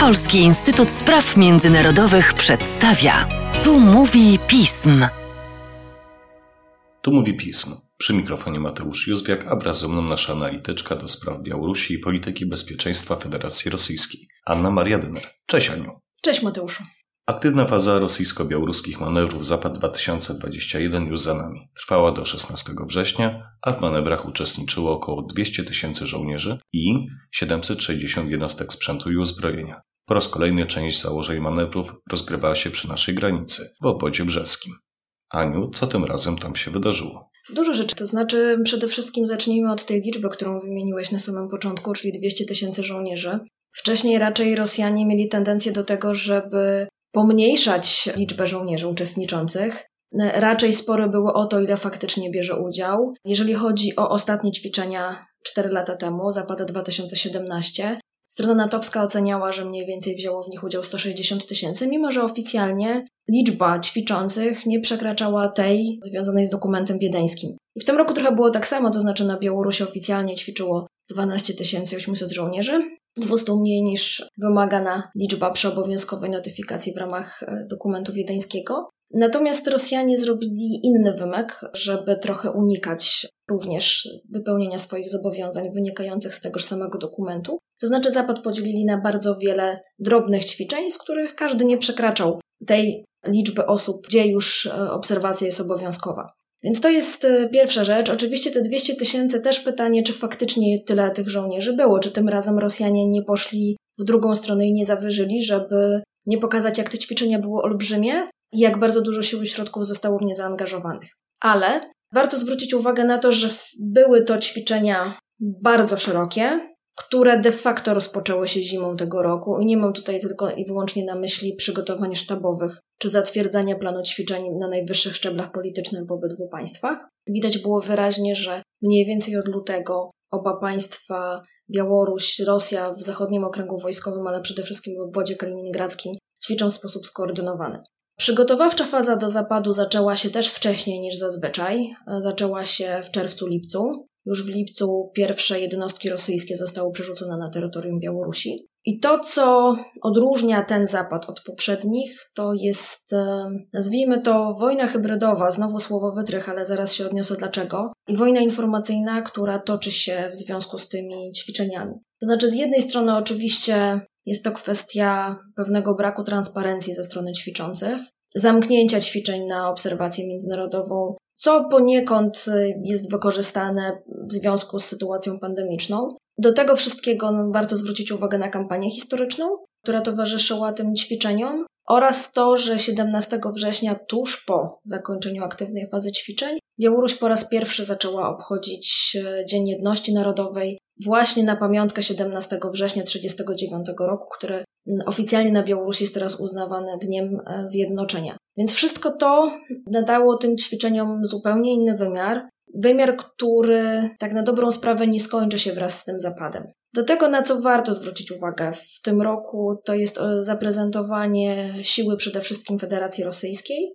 Polski Instytut Spraw Międzynarodowych przedstawia. Tu mówi pism. Tu mówi pism. Przy mikrofonie Mateusz Józwiak, a wraz ze mną nasza analityczka do spraw Białorusi i polityki bezpieczeństwa Federacji Rosyjskiej, Anna Maria Dyner. Cześć Aniu. Cześć Mateuszu. Aktywna faza rosyjsko-białoruskich manewrów Zapad 2021 już za nami. Trwała do 16 września, a w manewrach uczestniczyło około 200 tysięcy żołnierzy i 760 jednostek sprzętu i uzbrojenia. Po raz kolejny część założeń manewrów rozgrywała się przy naszej granicy, w obozie brzeskim. Aniu, co tym razem tam się wydarzyło? Dużo rzeczy, to znaczy przede wszystkim zacznijmy od tej liczby, którą wymieniłeś na samym początku, czyli 200 tysięcy żołnierzy. Wcześniej raczej Rosjanie mieli tendencję do tego, żeby pomniejszać liczbę żołnierzy uczestniczących. Raczej spore było o to, ile faktycznie bierze udział. Jeżeli chodzi o ostatnie ćwiczenia 4 lata temu, Zapada 2017, strona natowska oceniała, że mniej więcej wzięło w nich udział 160 tysięcy, mimo że oficjalnie liczba ćwiczących nie przekraczała tej związanej z dokumentem wiedeńskim. I w tym roku trochę było tak samo, to znaczy na Białorusi oficjalnie ćwiczyło 12 800 żołnierzy, 200 mniej niż wymagana liczba przy obowiązkowej notyfikacji w ramach e, dokumentu wiedeńskiego. Natomiast Rosjanie zrobili inny wymek, żeby trochę unikać również wypełnienia swoich zobowiązań wynikających z tegoż samego dokumentu. To znaczy Zapad podzielili na bardzo wiele drobnych ćwiczeń, z których każdy nie przekraczał tej liczby osób, gdzie już e, obserwacja jest obowiązkowa. Więc to jest e, pierwsza rzecz. Oczywiście te 200 tysięcy też pytanie, czy faktycznie tyle tych żołnierzy było, czy tym razem Rosjanie nie poszli w drugą stronę i nie zawyżyli, żeby nie pokazać, jak te ćwiczenia były olbrzymie i jak bardzo dużo sił i środków zostało w nie zaangażowanych. Ale warto zwrócić uwagę na to, że były to ćwiczenia bardzo szerokie, które de facto rozpoczęły się zimą tego roku i nie mam tutaj tylko i wyłącznie na myśli przygotowań sztabowych czy zatwierdzania planu ćwiczeń na najwyższych szczeblach politycznych w obydwu państwach. Widać było wyraźnie, że mniej więcej od lutego oba państwa, Białoruś, Rosja w zachodnim okręgu wojskowym, ale przede wszystkim w obwodzie kaliningradzkim ćwiczą w sposób skoordynowany. Przygotowawcza faza do zapadu zaczęła się też wcześniej niż zazwyczaj. Zaczęła się w czerwcu-lipcu. Już w lipcu pierwsze jednostki rosyjskie zostały przerzucone na terytorium Białorusi. I to, co odróżnia ten zapad od poprzednich, to jest, e, nazwijmy to, wojna hybrydowa, znowu słowo wytrych, ale zaraz się odniosę dlaczego, i wojna informacyjna, która toczy się w związku z tymi ćwiczeniami. To znaczy, z jednej strony, oczywiście, jest to kwestia pewnego braku transparencji ze strony ćwiczących, zamknięcia ćwiczeń na obserwację międzynarodową, co poniekąd y, jest wykorzystane w związku z sytuacją pandemiczną. Do tego wszystkiego no, warto zwrócić uwagę na kampanię historyczną, która towarzyszyła tym ćwiczeniom, oraz to, że 17 września, tuż po zakończeniu aktywnej fazy ćwiczeń, Białoruś po raz pierwszy zaczęła obchodzić y, Dzień Jedności Narodowej właśnie na pamiątkę 17 września 1939 roku, który oficjalnie na Białorusi jest teraz uznawany Dniem e, Zjednoczenia. Więc wszystko to nadało tym ćwiczeniom zupełnie inny wymiar. Wymiar, który tak na dobrą sprawę nie skończy się wraz z tym zapadem. Do tego, na co warto zwrócić uwagę w tym roku, to jest e, zaprezentowanie siły przede wszystkim Federacji Rosyjskiej.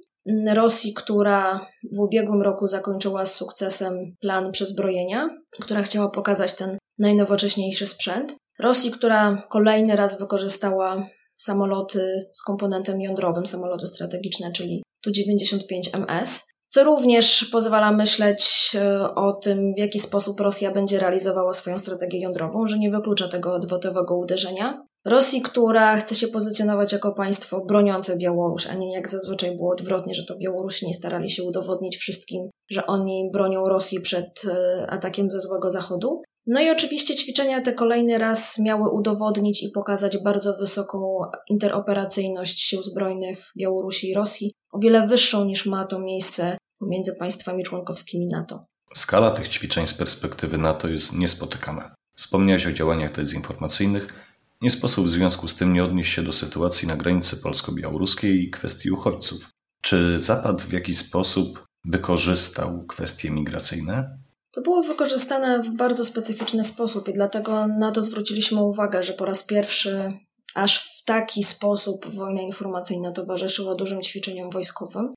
Rosji, która w ubiegłym roku zakończyła z sukcesem plan przezbrojenia, która chciała pokazać ten najnowocześniejszy sprzęt. Rosji, która kolejny raz wykorzystała samoloty z komponentem jądrowym, samoloty strategiczne, czyli Tu-95MS, co również pozwala myśleć e, o tym, w jaki sposób Rosja będzie realizowała swoją strategię jądrową, że nie wyklucza tego odwrotowego uderzenia. Rosji, która chce się pozycjonować jako państwo broniące Białoruś, a nie jak zazwyczaj było odwrotnie, że to Białorusini starali się udowodnić wszystkim, że oni bronią Rosji przed e, atakiem ze złego zachodu. No i oczywiście ćwiczenia te kolejny raz miały udowodnić i pokazać bardzo wysoką interoperacyjność sił zbrojnych Białorusi i Rosji, o wiele wyższą niż ma to miejsce pomiędzy państwami członkowskimi NATO. Skala tych ćwiczeń z perspektywy NATO jest niespotykana. Wspomniałeś o działaniach dezinformacyjnych. Nie sposób w związku z tym nie odnieść się do sytuacji na granicy polsko-białoruskiej i kwestii uchodźców. Czy Zapad w jakiś sposób wykorzystał kwestie migracyjne? To było wykorzystane w bardzo specyficzny sposób i dlatego na to zwróciliśmy uwagę, że po raz pierwszy aż w taki sposób wojna informacyjna towarzyszyła dużym ćwiczeniom wojskowym.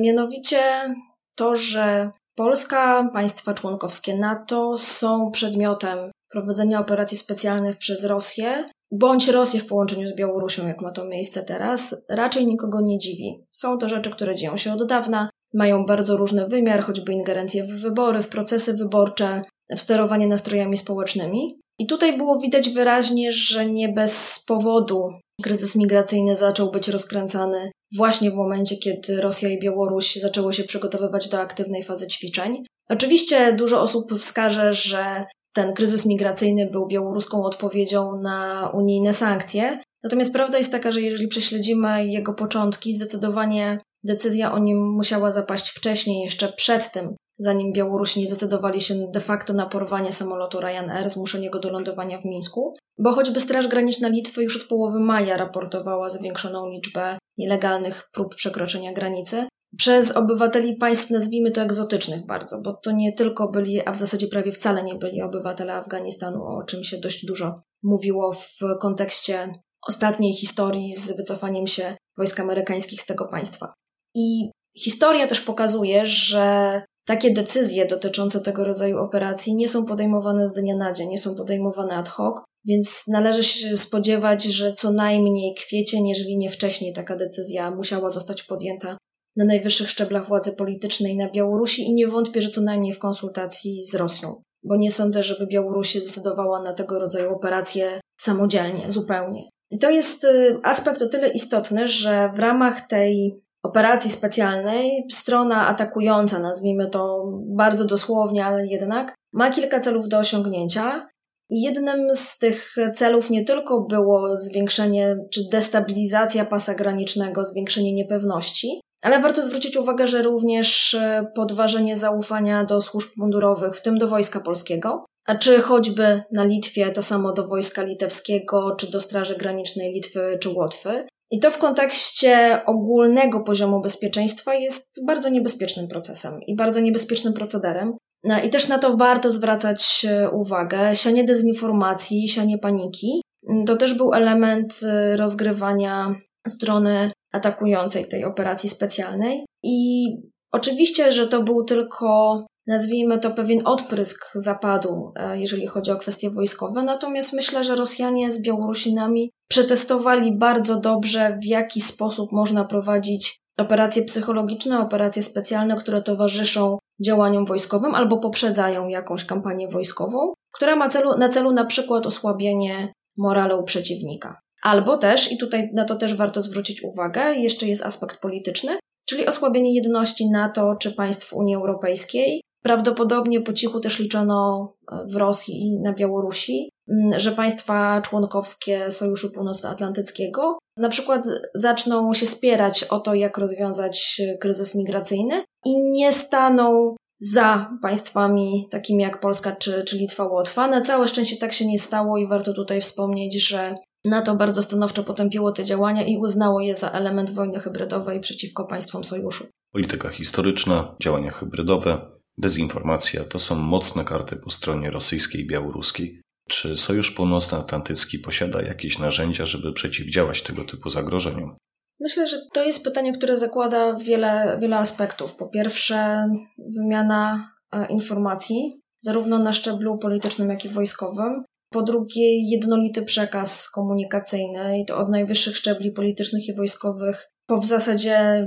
Mianowicie to, że Polska, państwa członkowskie NATO są przedmiotem prowadzenia operacji specjalnych przez Rosję bądź Rosję w połączeniu z Białorusią, jak ma to miejsce teraz, raczej nikogo nie dziwi. Są to rzeczy, które dzieją się od dawna, mają bardzo różny wymiar, choćby ingerencje w wybory, w procesy wyborcze, w sterowanie nastrojami społecznymi. I tutaj było widać wyraźnie, że nie bez powodu kryzys migracyjny zaczął być rozkręcany właśnie w momencie, kiedy Rosja i Białoruś zaczęły się przygotowywać do aktywnej fazy ćwiczeń. Oczywiście dużo osób wskaże, że ten kryzys migracyjny był białoruską odpowiedzią na unijne sankcje. Natomiast prawda jest taka, że jeżeli prześledzimy jego początki, zdecydowanie decyzja o nim musiała zapaść wcześniej, jeszcze przed tym, zanim Białorusini zdecydowali się de facto na porwanie samolotu Ryanair, zmuszenie do lądowania w Mińsku, bo choćby Straż Graniczna Litwy już od połowy maja raportowała zwiększoną liczbę nielegalnych prób przekroczenia granicy przez obywateli państw, nazwijmy to egzotycznych bardzo, bo to nie tylko byli, a w zasadzie prawie wcale nie byli obywatele Afganistanu, o czym się dość dużo mówiło w kontekście ostatniej historii z wycofaniem się wojsk amerykańskich z tego państwa. I historia też pokazuje, że takie decyzje dotyczące tego rodzaju operacji nie są podejmowane z dnia na dzień, nie są podejmowane ad hoc, więc należy się spodziewać, że co najmniej kwiecień, jeżeli nie wcześniej, taka decyzja musiała zostać podjęta na najwyższych szczeblach władzy politycznej na Białorusi i nie wątpię, że co najmniej w konsultacji z Rosją, bo nie sądzę, żeby Białoruś zdecydowała na tego rodzaju operacje samodzielnie, zupełnie. I to jest y, aspekt o tyle istotny, że w ramach tej operacji specjalnej strona atakująca, nazwijmy to bardzo dosłownie, ale jednak, ma kilka celów do osiągnięcia. Jednym z tych celów nie tylko było zwiększenie czy destabilizacja pasa granicznego, zwiększenie niepewności, ale warto zwrócić uwagę, że również e, podważenie zaufania do służb mundurowych, w tym do Wojska Polskiego, a czy choćby na Litwie to samo do Wojska Litewskiego, czy do Straży Granicznej Litwy czy Łotwy. I to w kontekście ogólnego poziomu bezpieczeństwa jest bardzo niebezpiecznym procesem i bardzo niebezpiecznym procederem. No I też na to warto zwracać e, uwagę. Sianie dezinformacji, sianie paniki mm, to też był element e, rozgrywania strony atakującej tej operacji specjalnej. I oczywiście, że to był tylko, nazwijmy to, pewien odprysk zapadu, e, jeżeli chodzi o kwestie wojskowe. Natomiast myślę, że Rosjanie z Białorusinami przetestowali bardzo dobrze, w jaki sposób można prowadzić operacje psychologiczne, operacje specjalne, które towarzyszą działaniom wojskowym albo poprzedzają jakąś kampanię wojskową, która ma celu, na celu na przykład osłabienie moralu przeciwnika. Albo też, i tutaj na to też warto zwrócić uwagę, jeszcze jest aspekt polityczny, czyli osłabienie jedności NATO czy państw Unii Europejskiej. Prawdopodobnie po cichu też liczono e, w Rosji i na Białorusi, że państwa członkowskie Sojuszu Północnoatlantyckiego na przykład zaczną się spierać o to, jak rozwiązać kryzys migracyjny i nie staną za państwami takimi jak Polska czy, czy Litwa, Łotwa. Na całe szczęście tak się nie stało i warto tutaj wspomnieć, że NATO bardzo stanowczo potępiło te działania i uznało je za element wojny hybrydowej przeciwko państwom sojuszu. Polityka historyczna, działania hybrydowe, dezinformacja to są mocne karty po stronie rosyjskiej i białoruskiej. Czy Sojusz Północnoatlantycki posiada jakieś narzędzia, żeby przeciwdziałać tego typu zagrożeniom? Myślę, że to jest pytanie, które zakłada wiele, wiele aspektów. Po pierwsze, wymiana e, informacji, zarówno na szczeblu politycznym, jak i wojskowym. Po drugie, jednolity przekaz komunikacyjny i to od najwyższych szczebli politycznych i wojskowych po w zasadzie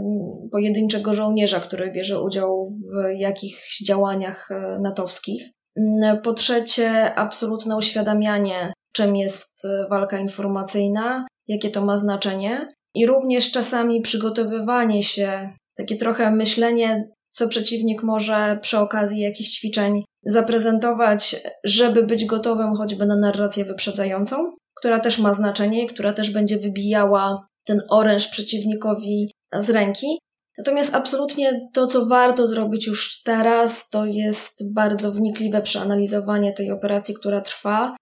pojedynczego żołnierza, który bierze udział w jakichś działaniach e, natowskich. Mm, po trzecie, absolutne uświadamianie, czym jest e, walka informacyjna, jakie to ma znaczenie, i również czasami przygotowywanie się, takie trochę myślenie, co przeciwnik może przy okazji jakichś ćwiczeń zaprezentować, żeby być gotowym choćby na narrację wyprzedzającą, która też ma znaczenie i która też będzie wybijała ten oręż przeciwnikowi z ręki. Natomiast absolutnie to, co warto zrobić już teraz, to jest bardzo wnikliwe przeanalizowanie tej operacji, która trwa,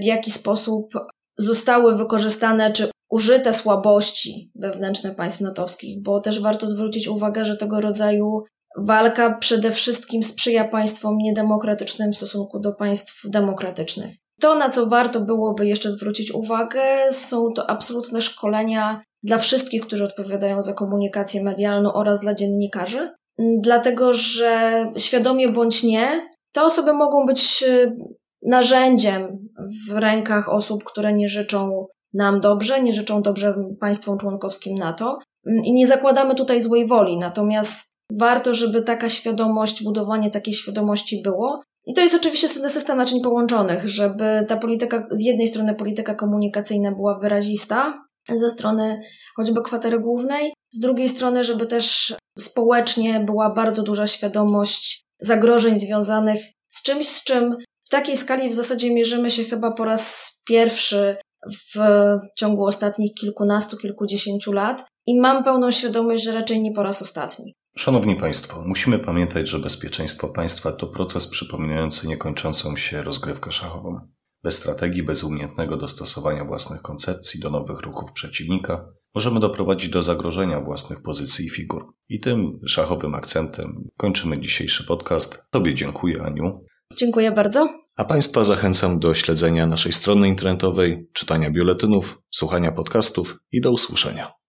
w jaki sposób zostały wykorzystane czy użyte słabości wewnętrzne państw natowskich, bo też warto zwrócić uwagę, że tego rodzaju walka przede wszystkim sprzyja państwom niedemokratycznym w stosunku do państw demokratycznych. To, na co warto byłoby jeszcze zwrócić uwagę, są to absolutne szkolenia dla wszystkich, którzy odpowiadają za komunikację medialną oraz dla dziennikarzy, dlatego że świadomie bądź nie, te osoby mogą być narzędziem w rękach osób, które nie życzą nam dobrze, nie życzą dobrze państwom członkowskim NATO. I nie zakładamy tutaj złej woli, natomiast warto, żeby taka świadomość, budowanie takiej świadomości było. I to jest oczywiście system naczyń połączonych, żeby ta polityka, z jednej strony polityka komunikacyjna była wyrazista, ze strony choćby kwatery głównej, z drugiej strony, żeby też społecznie była bardzo duża świadomość zagrożeń związanych z czymś, z czym w takiej skali w zasadzie mierzymy się chyba po raz pierwszy w ciągu ostatnich kilkunastu, kilkudziesięciu lat i mam pełną świadomość, że raczej nie po raz ostatni. Szanowni Państwo, musimy pamiętać, że bezpieczeństwo państwa to proces przypominający niekończącą się rozgrywkę szachową. Bez strategii, bez umiejętnego dostosowania własnych koncepcji do nowych ruchów przeciwnika, możemy doprowadzić do zagrożenia własnych pozycji i figur. I tym szachowym akcentem kończymy dzisiejszy podcast. Tobie dziękuję, Aniu. Dziękuję bardzo. A Państwa zachęcam do śledzenia naszej strony internetowej, czytania biuletynów, słuchania podcastów i do usłyszenia.